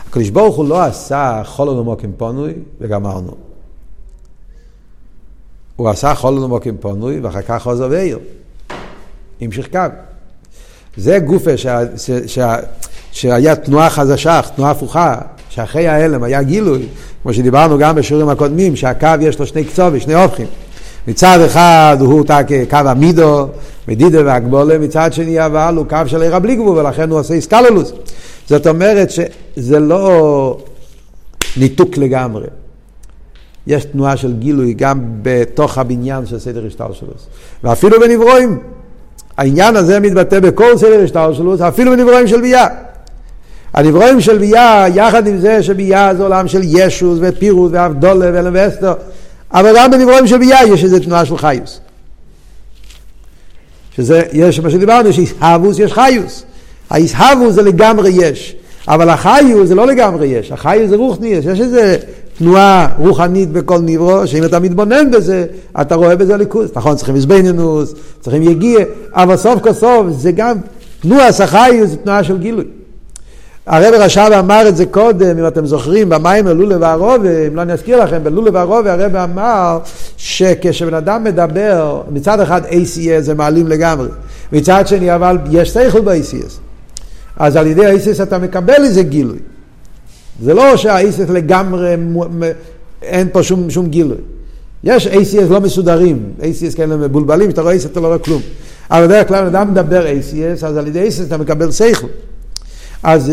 הקדוש ברוך הוא לא עשה חולו למוקים פונוי וגמרנו. הוא עשה חולו למוקים פונוי ואחר כך חוזר ועיר. המשיך קו. זה גופה שה, שה, שה, שהיה תנועה חדשה, תנועה הפוכה, שאחרי ההלם היה גילוי, כמו שדיברנו גם בשיעורים הקודמים, שהקו יש לו שני קצובים, שני הופכים. מצד אחד הוא קו המידו, מדידה והגבולה, מצד שני אבל הוא קו של עיר בלי גבול, ולכן הוא עושה איסקלולוס. זאת אומרת שזה לא ניתוק לגמרי. יש תנועה של גילוי גם בתוך הבניין של סדר השטר שלו. ואפילו בנברואים, העניין הזה מתבטא בכל סדר השטר שלו, אפילו בנברואים של ביה. הנברואים של ביה, יחד עם זה שביה זה עולם של ישוס ופירוט ואבדולה ואלם ואסתר, אבל גם בנברואים של ביה יש איזו תנועה של חיוס. שזה, יש מה שדיברנו, שאהבוס יש חיוס. הישהבו זה לגמרי יש, אבל החיו זה לא לגמרי יש, החיו זה רוחניאס, יש איזה תנועה רוחנית בכל נברו, שאם אתה מתבונן בזה, אתה רואה בזה ליכוז. נכון, צריכים איזבנינוס, צריכים יגיע, אבל סוף כל סוף זה גם, תנועה סחיו זה תנועה של גילוי. הרב רש"ב אמר את זה קודם, אם אתם זוכרים, במים לולו והרובה, אם לא אני אזכיר לכם, בלולו והרובה הרב אמר שכשבן אדם מדבר, מצד אחד ACS זה מעלים לגמרי, מצד שני אבל יש שכל ב-ACS. אז על ידי ה-ACS אתה מקבל איזה גילוי. זה לא שה-ACS לגמרי, אין פה שום, שום גילוי. יש ACS לא מסודרים, ACS כאלה מבולבלים, שאתה רואה ACS אתה לא רואה כלום. אבל בדרך כלל אדם מדבר ACS, אז על ידי ACS אתה מקבל שכל. אז,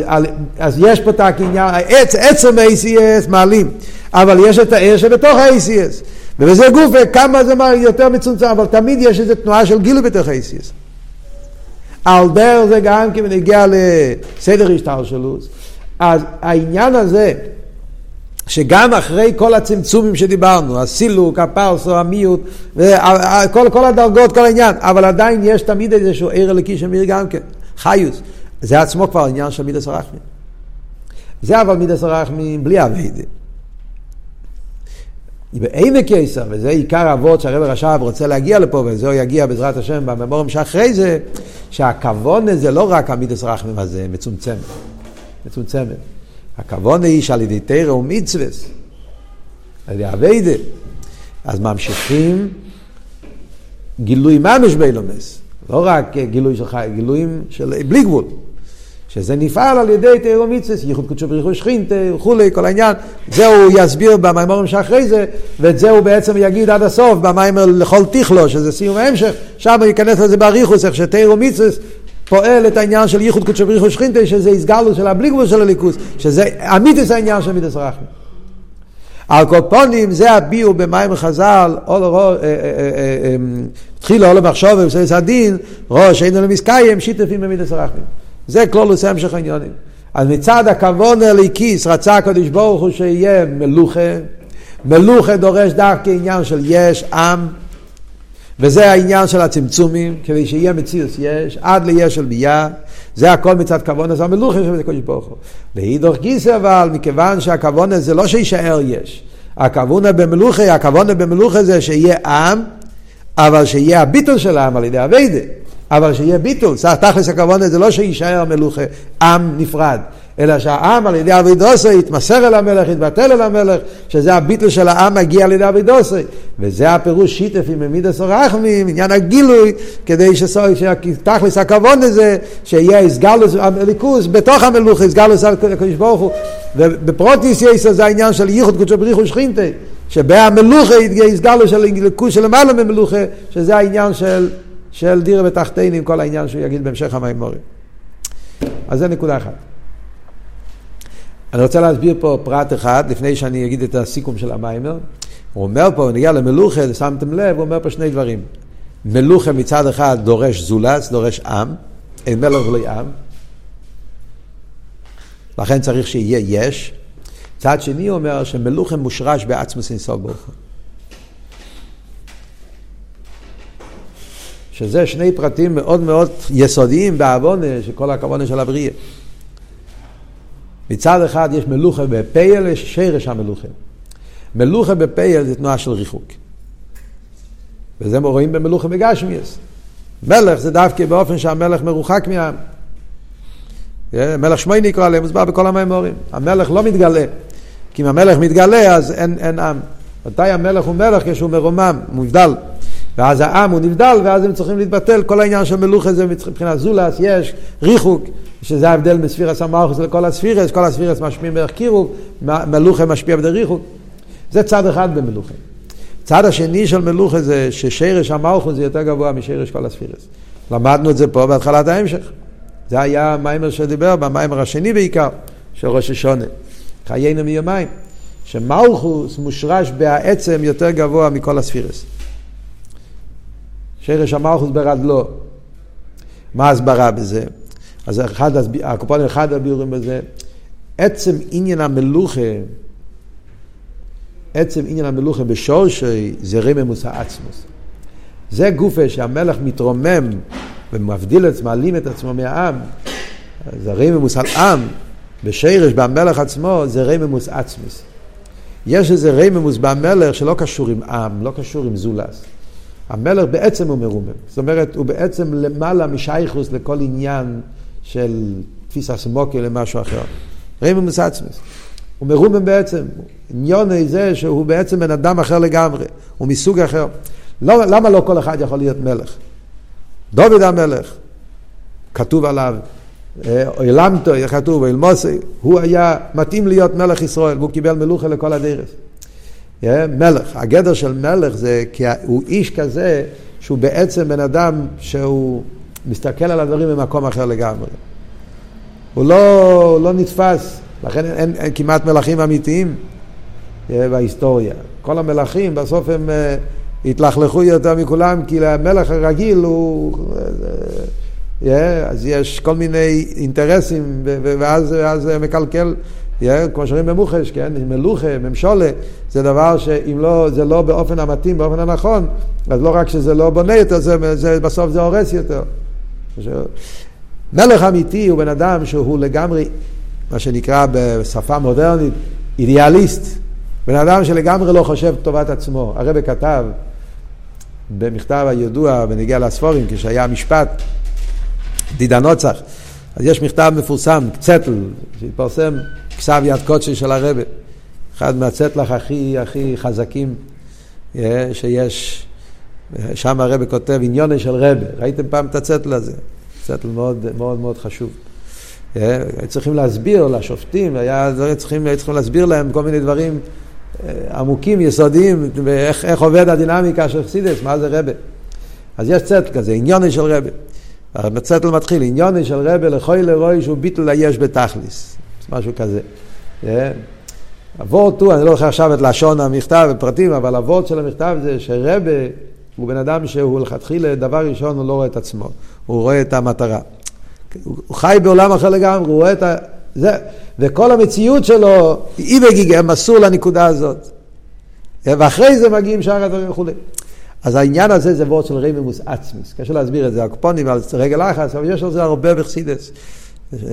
אז יש פה את הקניין, עצ, עצם ה-ACS מעלים, אבל יש את הער שבתוך ה-ACS. ובזה גוף כמה זה יותר מצומצם, אבל תמיד יש איזו תנועה של גילוי בתוך ה-ACS. על דרך זה גם כי בנגיע לסדר השתלשלות, אז העניין הזה, שגם אחרי כל הצמצומים שדיברנו, הסילוק, הפרסו, המיעוט, כל, כל הדרגות, כל העניין, אבל עדיין יש תמיד איזשהו ער אלוקי שמיר גם כן, חיוס. זה עצמו כבר עניין של מידס הרחמים. זה אבל מידס הרחמים בלי אביידה. בעמק יסר, וזה עיקר אבות שהרב רש"ב רוצה להגיע לפה, וזהו יגיע בעזרת השם בממורים שאחרי זה, שהכוונה זה לא רק המידס רחמים הזה, מצומצמת. מצומצמת. הכוונה היא שעל ידי תרא ומצווס, על ידי אביידה, אז ממשיכים גילוי ממש באילומס. לא רק גילוי של חי, גילויים של בלי גבול. שזה נפעל על ידי תיארו מצווה, ייחוד קודשו בריחו שכינתה וכולי, כל העניין. זה הוא יסביר במיימורים שאחרי זה, ואת זה הוא בעצם יגיד עד הסוף במיימר לכל תכלו, שזה סיום ההמשך, שם הוא ייכנס לזה באריכוס, איך שתיארו מצווה פועל את העניין של ייחוד קודשו בריחו שכינתה, שזה הסגלו של הבלי גבול של הליכוס, שזה אמיתס העניין של מידס רחמי. על כל פונים זה הביאו במים חז"ל, התחילו עול המחשוב ובסייס הדין, ראש לו מסקיים, שיתפים במידס רחמים. זה כלולוס המשך העניונים. אז מצד הכבוד הליקיס רצה הקדוש ברוך הוא שיהיה מלוכה, מלוכה דורש דווקא עניין של יש, עם, וזה העניין של הצמצומים, כדי שיהיה מציאות יש, עד ליש של ביאה, זה הכל מצד כבוד הזה המלוכה של הקדוש ברוך הוא. להידוך גיסא אבל, מכיוון שהכבוד הזה לא שישאר יש, הכוונה במלוכה, הכוונה במלוכה זה שיהיה עם, אבל שיהיה הביטול של העם על ידי אביידה. אבל שיהיה ביטול, תכלס הכוונה זה לא שיישאר מלוכה עם נפרד, אלא שהעם על ידי אבידוסי יתמסר אל המלך, יתבטל אל המלך, שזה הביטול של העם מגיע על ידי אבידוסי. וזה הפירוש שיתף עם מידס הרחמים, עניין הגילוי, כדי שתכלס הכוונה זה שיהיה הסגלוס הליכוס בתוך המלוכה, הסגלוס הקדוש ברוך הוא. ובפרוטיס יסר זה העניין של ייחוד קודשו בריחו שכינתה, שבהמלוכה יסגלוס של ליכוס של למעלה ממלוכה, שזה העניין של של דירה בתחתינים, כל העניין שהוא יגיד בהמשך המימורים. אז זה נקודה אחת. אני רוצה להסביר פה פרט אחד, לפני שאני אגיד את הסיכום של המיימר. הוא אומר פה, נגיע למלוכה, שמתם לב, הוא אומר פה שני דברים. מלוכה מצד אחד דורש זולץ, דורש עם, אין מלך ולא עם. לכן צריך שיהיה יש. צד שני אומר שמלוכה מושרש בעצמוס אינסוף ברוך הוא. שזה שני פרטים מאוד מאוד יסודיים בעוונה של כל הכוונה של הבריאה. מצד אחד יש מלוכה בפייל, יש שרש המלוכה. מלוכה בפייל זה תנועה של ריחוק. וזה רואים במלוכה בגשמיאס. מלך זה דווקא באופן שהמלך מרוחק מהעם. מלך שמי נקרא להם, מוסבר בכל המימורים. המלך לא מתגלה. כי אם המלך מתגלה אז אין, אין עם. מתי המלך הוא מלך? כשהוא מרומם, מובדל. ואז העם הוא נבדל, ואז הם צריכים להתבטל. כל העניין של מלוכה זה מבחינת זולס, יש ריחוק, שזה ההבדל מספירס המלכוס לכל הספירס, כל הספירס משפיעים בערך קירוב, מלוכה משפיע בדרך ריחוק. זה צד אחד במלוכה. צד השני של מלוכה זה ששרש המלכוס זה יותר גבוה משרש כל הספירס. למדנו את זה פה בהתחלת ההמשך. זה היה המיימר שדיבר, במיימר השני בעיקר, של ראש השונה. חיינו מיומיים. שמלכוס מושרש בעצם יותר גבוה מכל הספירס. שרש המלכוס ברדלו. מה ההסברה בזה? אז אחד, הקופון אחד הביאורים בזה, עצם עניין המלוכה, עצם עניין המלוכה בשורשי זה רממוס העצמוס. זה גופה שהמלך מתרומם ומבדיל את עצמו, מעלים את עצמו מהעם, זה רממוס על עם, בשרש, במלך עצמו, זה רממוס עצמיס. יש איזה רממוס במלך שלא קשור עם עם, לא קשור עם זולס. המלך בעצם הוא מרומם. זאת אומרת, הוא בעצם למעלה משייכוס לכל עניין של תפיסה סמוקי למשהו אחר. רממוס עצמיס. הוא מרומם בעצם. עניון זה שהוא בעצם בן אדם אחר לגמרי, הוא מסוג אחר. לא, למה לא כל אחד יכול להיות מלך? דוד המלך, כתוב עליו, אילמתו, כתוב, אילמוסי, הוא היה מתאים להיות מלך ישראל, והוא קיבל מלוכה לכל הדרך. מלך, הגדר של מלך זה כי הוא איש כזה שהוא בעצם בן אדם שהוא מסתכל על הדברים במקום אחר לגמרי. הוא לא, לא נתפס, לכן אין, אין, אין כמעט מלכים אמיתיים בהיסטוריה. כל המלכים בסוף הם uh, התלכלכו יותר מכולם כי המלך הרגיל הוא... Yeah, אז יש כל מיני אינטרסים ואז, ואז מקלקל. כמו שאומרים במוחש, כן, מלוכה, ממשולה, זה דבר שאם לא, זה לא באופן המתאים, באופן הנכון, אז לא רק שזה לא בונה יותר, זה, זה, בסוף זה הורס יותר. מלך אמיתי הוא בן אדם שהוא לגמרי, מה שנקרא בשפה מודרנית, אידיאליסט. בן אדם שלגמרי לא חושב טובת עצמו. הרב כתב במכתב הידוע בנגיע לספורים, כשהיה משפט, דידה נוצח, אז יש מכתב מפורסם, צטל, שהתפרסם, כסב יד קודשי של הרבה. אחד מהצטלח הכי הכי חזקים אה, שיש, שם הרבה כותב עניוני של רבה. ראיתם פעם את הצטל הזה? צטל מאוד מאוד מאוד חשוב. אה, צריכים להסביר לשופטים, היה צריכים, צריכים להסביר להם כל מיני דברים עמוקים, יסודיים, ואיך עובד הדינמיקה של חסידס, מה זה רבה. אז יש צטל כזה, עניוני של רבה. הצטל מתחיל, עניוני של רבה לכוי לרוי שהוא ביטל היש בתכליס. משהו כזה. הוורט הוא, אני לא זוכר עכשיו את לשון המכתב ופרטים, אבל הוורט של המכתב זה שרבה הוא בן אדם שהוא לכתחילה, דבר ראשון הוא לא רואה את עצמו, הוא רואה את המטרה. הוא חי בעולם אחר לגמרי, הוא רואה את ה... זה, וכל המציאות שלו היא בגיגה, מסור לנקודה הזאת. ואחרי זה מגיעים שאר הדברים וכולי. אז העניין הזה זה וורד של רייממוס עצמיס. קשה להסביר את זה, הקופונים על רגל לחץ, אבל יש על זה הרבה בחסידס.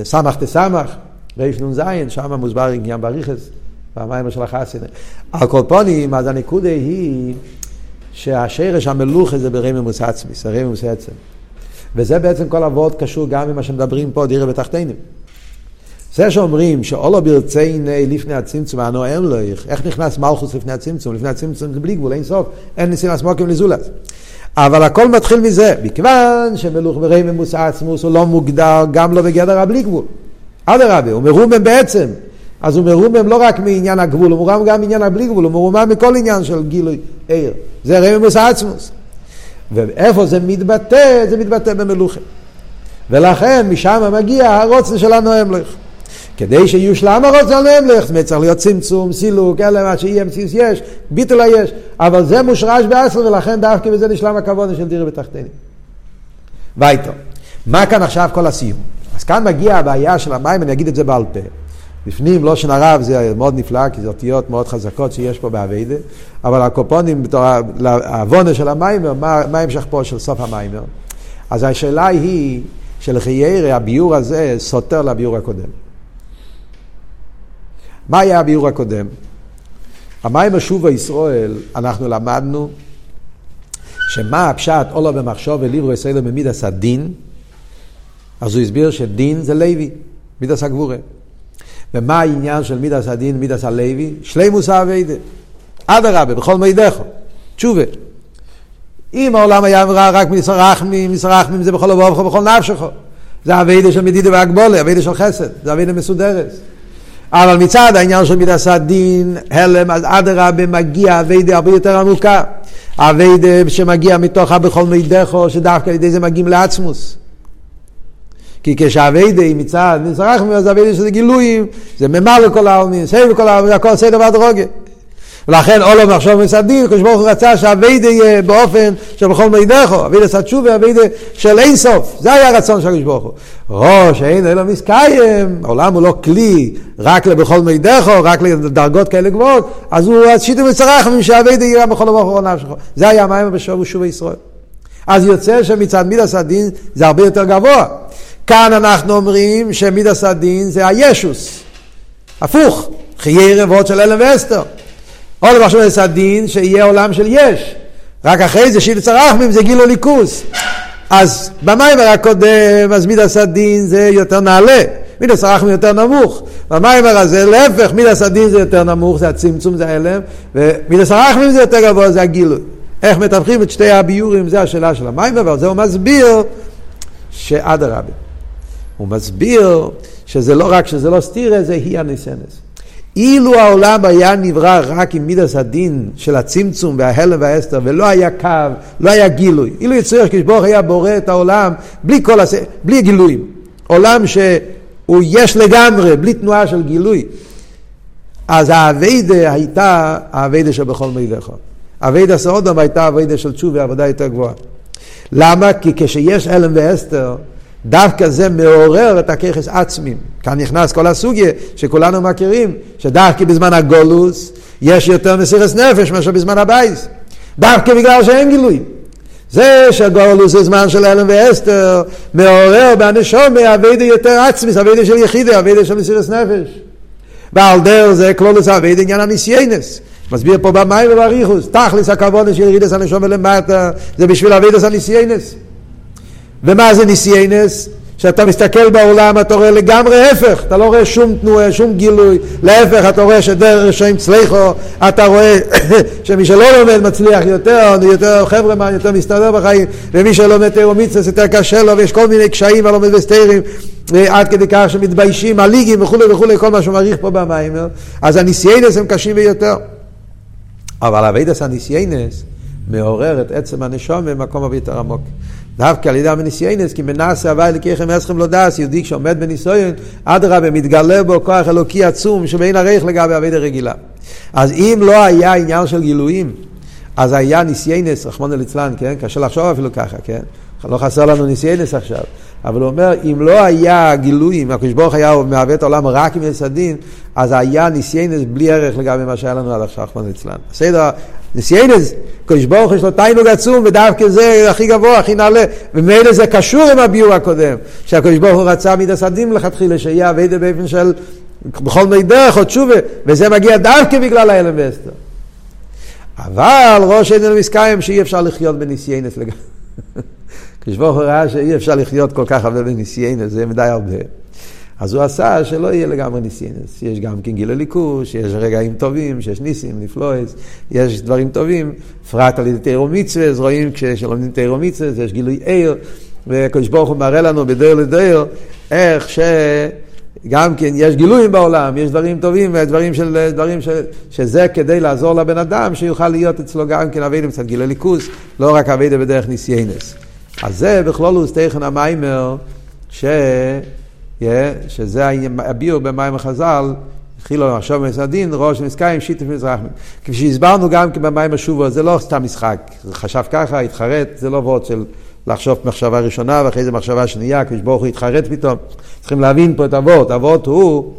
סמך תסמך, נ"ז, שם מוסבר עניין בריכס, במים של החסיד. הקופונים, אז הנקודה היא שהשרש המלוכה זה ברייממוס עצמיס, הרייממוס עצם. וזה בעצם כל הוורד קשור גם עם מה שמדברים פה, דירה בתחתינים. זה שאומרים שאולו ברציני לפני הצמצום, אנו אין לו, איך נכנס מלכוס לפני הצמצום? לפני הצמצום זה בלי גבול, אין סוף, אין ניסים הסמוקים לזולת. אבל הכל מתחיל מזה, מכיוון שמלוך ברי ממוס עצמוס הוא לא מוגדר גם לא בגדר הבלי גבול. אדרבה, הוא מרומם בעצם. אז הוא מרומם לא רק מעניין הגבול, הוא מרומם גם מעניין הבלי גבול, הוא מרומם מכל עניין של גילוי עיר. זה הרי ממוס עצמוס. ואיפה זה מתבטא? זה מתבטא במלוכה. ולכן משם מגיע הרוצן של הנואם לך. כדי שיושלם הרוצן להמלך, זאת אומרת צריך להיות צמצום, סילוק, אלה מה שיהיה מציאות יש, ביטול היש, אבל זה מושרש בעשר ולכן דווקא בזה נשלם הכבוד של דירה בתחתינים. וייטו, מה כאן עכשיו כל הסיום? אז כאן מגיע הבעיה של המים, אני אגיד את זה בעל פה. בפנים לא שנה רב זה מאוד נפלא, כי זה אותיות מאוד חזקות שיש פה באביידה, אבל הקופונים, העוונה של המיימר, מה, מה המשך פה של סוף המיימר? אז השאלה היא שלחיירה הביור הזה סותר לביור הקודם. מה היה הביאור הקודם? המים השובו ישראל, אנחנו למדנו שמה הפשט אולו במחשוב וליברו ישראלו במידס הדין, אז הוא הסביר שדין זה לוי, מידס הגבורה. ומה העניין של מידס הדין, מידס הלוי? שלימוס האביידה. אדרבה, בכל מידך, תשובה. אם העולם היה רק מסרחמים, מסרחמים זה בכל לבוא ובכל נפשך. זה אביידה של מדידה והגבולה, אביידה של חסד, זה אביידה מסודרת. אבל מצד העניין של מידס הדין, הלם, אז אדרבה מגיע אביידה הרבה יותר עמוקה. אביידה שמגיע מתוך הבכל מידךו, שדווקא על ידי זה מגיעים לעצמוס. כי כשאביידה היא מצד נצרך ממנו, אז אביידה שזה גילויים, זה ממלא לכל העלמין, סייב לכל העלמין, הכל סדר והדרוגה. ולכן אולו מחשוב מסדין, הקדוש ברוך הוא רצה שהאביידה יהיה באופן של בכל מידךו, אביידה סתשובה, אביידה של אין סוף, זה היה הרצון של הקדוש ברוך הוא. ראש אין אלו מסקיים, העולם הוא לא כלי רק לבכל מידךו, רק לדרגות כאלה גבוהות, אז הוא שיטו וצרחמים שהאביידה יהיה בכל הוא נפשך. זה היה מים בשוב ושוב ישראל. אז יוצא שמצד מידס הדין זה הרבה יותר גבוה. כאן אנחנו אומרים שמידס הדין זה הישוס. הפוך, חיי רבות של אלם ואסתר. עוד דבר שמידס הדין שיהיה עולם של יש. רק אחרי זה שידס הרחמים זה גילו ליכוס. אז במיימר הקודם, אז מידס הדין זה יותר נעלה. מידס הרחמים יותר נמוך. במיימר הזה להפך, מידס הדין זה יותר נמוך, זה הצמצום, זה ההלם, ומידס הרחמים זה יותר גבוה, זה הגילוי. איך מתווכים את שתי הביורים, זה השאלה של המיימר, ועל זה הוא מסביר שאדרבה. הוא מסביר שזה לא רק, שזה לא סתירה, זה היא הניסנס. אילו העולם היה נברא רק עם מידס הדין של הצמצום וההלם והאסתר ולא היה קו, לא היה גילוי, אילו יצויר כשברוך היה בורא את העולם בלי כל הס... בלי גילויים, עולם שהוא יש לגמרי, בלי תנועה של גילוי, אז האביידה הייתה האביידה שבכל מאודך. אביידה סעודם הייתה אביידה של תשובה, עבודה יותר גבוהה. למה? כי כשיש העלם והסתר, דווקא זה מעורר את הככס עצמים. כאן נכנס כל הסוגיה שכולנו מכירים, שדווקא בזמן הגולוס יש יותר מסירס נפש מאשר בזמן הבייס. דווקא בגלל שאין גילוי. זה שהגולוס זה זמן של העלם והסתר, מעורר בנשומה אביידה יותר עצמיס, אביידה של יחידה, אביידה של מסירס נפש. ועל דרך זה כלולוס אביידה עניין הניסיינס. מסביר פה במים ובריחוס, תכלס הכבוד של ירידס הנשום למטה, זה בשביל אביידס הניסיינס. ומה זה ניסיינס? כשאתה מסתכל בעולם אתה רואה לגמרי ההפך, אתה לא רואה שום תנועה, שום גילוי, להפך אתה רואה שדרך רשעים צליחו, אתה רואה שמי שלא לומד מצליח יותר, יותר חבר'ה מה יותר מסתדר בחיים, ומי שלומד תירו מצווה יותר קשה לו, ויש כל מיני קשיים הלומד וסתירים, עד כדי כך שמתביישים, הליגים וכולי וכולי, כל מה שהוא מעריך פה במים, אז הניסיינס הם קשים ביותר. אבל אבידס הניסיינס מעורר את עצם הנשום במקום הרבה יותר עמוק. דווקא על ידי המניסיינס, כי מנסה הווי לקייכם אסכם לא דס, יהודי כשעומד בניסיון, אדרבה, מתגלה בו כוח אלוקי עצום שבין הרייך לגבי אבידה רגילה. אז אם לא היה עניין של גילויים, אז היה ניסיינס, רחמנא ליצלן, כן? קשה לחשוב אפילו ככה, כן? לא חסר לנו ניסיינס עכשיו. אבל הוא אומר, אם לא היה גילויים, הקדוש ברוך היה מהווה את העולם רק עם יסדין, אז היה ניסיינס בלי ערך לגבי מה שהיה לנו עד עכשיו, רחמנא ליצלן. בסדר, ניסיינס, הקדוש ברוך יש לו תיינוג עצום, ודווקא זה הכי גבוה, הכי נעלה, ומילא זה קשור עם הביור הקודם, שהקדוש ברוך הוא רצה מידע סדים לכתחילה, שיהיה אביידה באופן של בכל מיני דרך או תשובה, וזה מגיע דווקא בגלל ההלם ואסתר. אבל ראש עינינו מסקיים שאי אפשר לחיות בניסיינס לגמרי. כשברוך הוא ראה שאי אפשר לחיות כל כך הרבה בניסיינס, זה מדי הרבה. אז הוא עשה שלא יהיה לגמרי ניסיינס. יש גם כן גיל הליכוש, שיש רגעים טובים, שיש ניסים, נפלואס, יש דברים טובים. פרט על ידי תירו מצווה, אז רואים כשלומדים תירו מצווה, יש גילוי עיר, וקדוש ברוך הוא מראה לנו בדרך לדרך איך ש... גם כן יש גילויים בעולם, יש דברים טובים, דברים של, דברים של, שזה כדי לעזור לבן אדם שיוכל להיות אצלו גם כן אביידה מצד גיל הליכוס, לא רק אביידה בדרך ניסיינס. אז זה בכלולוס תכן המיימר, ש... yeah, שזה הביאו במים החז"ל, התחילו לחשוב מסדין, ראש מסקיים, שיתף מזרח. כפי שהסברנו גם כן במים השובו, זה לא סתם משחק, חשב ככה, התחרט, זה לא וורד של לחשוב מחשבה ראשונה ואחרי זה מחשבה שנייה, כפי שברוך הוא התחרט פתאום. צריכים להבין פה את אבות, אבות הוא,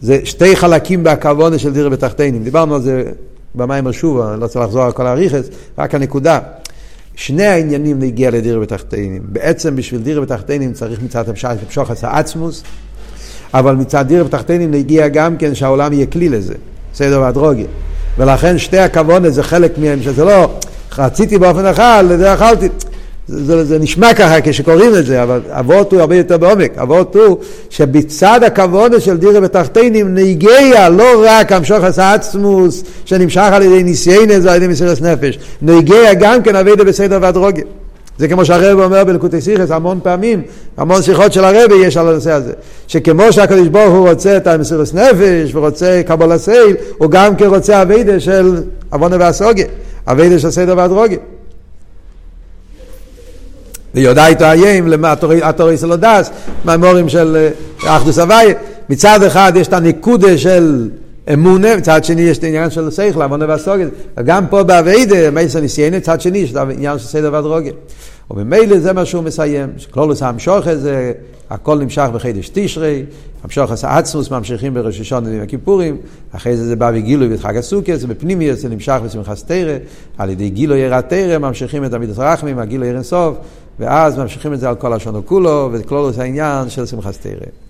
זה שתי חלקים בהכוונה של דירה בתחתינים. דיברנו על זה במים השובו, אני לא צריך לחזור על כל האריכס, רק הנקודה. שני העניינים להגיע לדירה בתחתינים. בעצם בשביל דירה בתחתינים צריך מצד המשוך עשה עצמוס, אבל מצד דירה בתחתינים להגיע גם כן שהעולם יהיה כלי לזה, סדר והדרוגיה. ולכן שתי הכוונת זה חלק מהם, שזה לא רציתי באופן אחד, לזה אכלתי. זה, זה, זה נשמע ככה כשקוראים את זה, אבל אבות הוא הרבה יותר בעומק. אבות הוא שבצד הכוונה של דירה בתחתינים נגיע לא רק המשוך עשה עצמוס שנמשך על ידי ניסיינס ועל ידי מסירת נפש, נגיע גם כן אבי בסדר והדרוגיה. זה כמו שהרב אומר בלקוטי סיכס המון פעמים, המון שיחות של הרב יש על הנושא הזה. שכמו שהקדוש ברוך הוא רוצה את המסירות נפש ורוצה קבול הסייל, הוא גם כן רוצה אביידה של עוונה והסוגיה, אביידה של סדר והדרוגיה. ויודע איתו איים התורי סלודס, מהמורים של אה, אחדוס הוואי. מצד אחד יש את הנקודה של אמונה, מצד שני יש את העניין של שכל, עוונה והסוגת. וגם פה באביידה, מייסר ניסיינה, מצד שני יש את העניין של סדר והדרוגיה. וממילא זה מה שהוא מסיים. כלולוס המשוך הזה, הכל נמשך בחידש תשרי, המשוך עצמוס ממשיכים בראש השון וביום הכיפורים, אחרי זה זה בא בגילוי בחג הסוכר, זה בפנימי, זה נמשך בשמחת תרא, על ידי גילוי יראת תרא ממשיכים את המידס רחמים, הגילוי ירא סוף, ואז ממשיכים את זה על כל השון וכולו, וכלולוס העניין של שמחת תרא.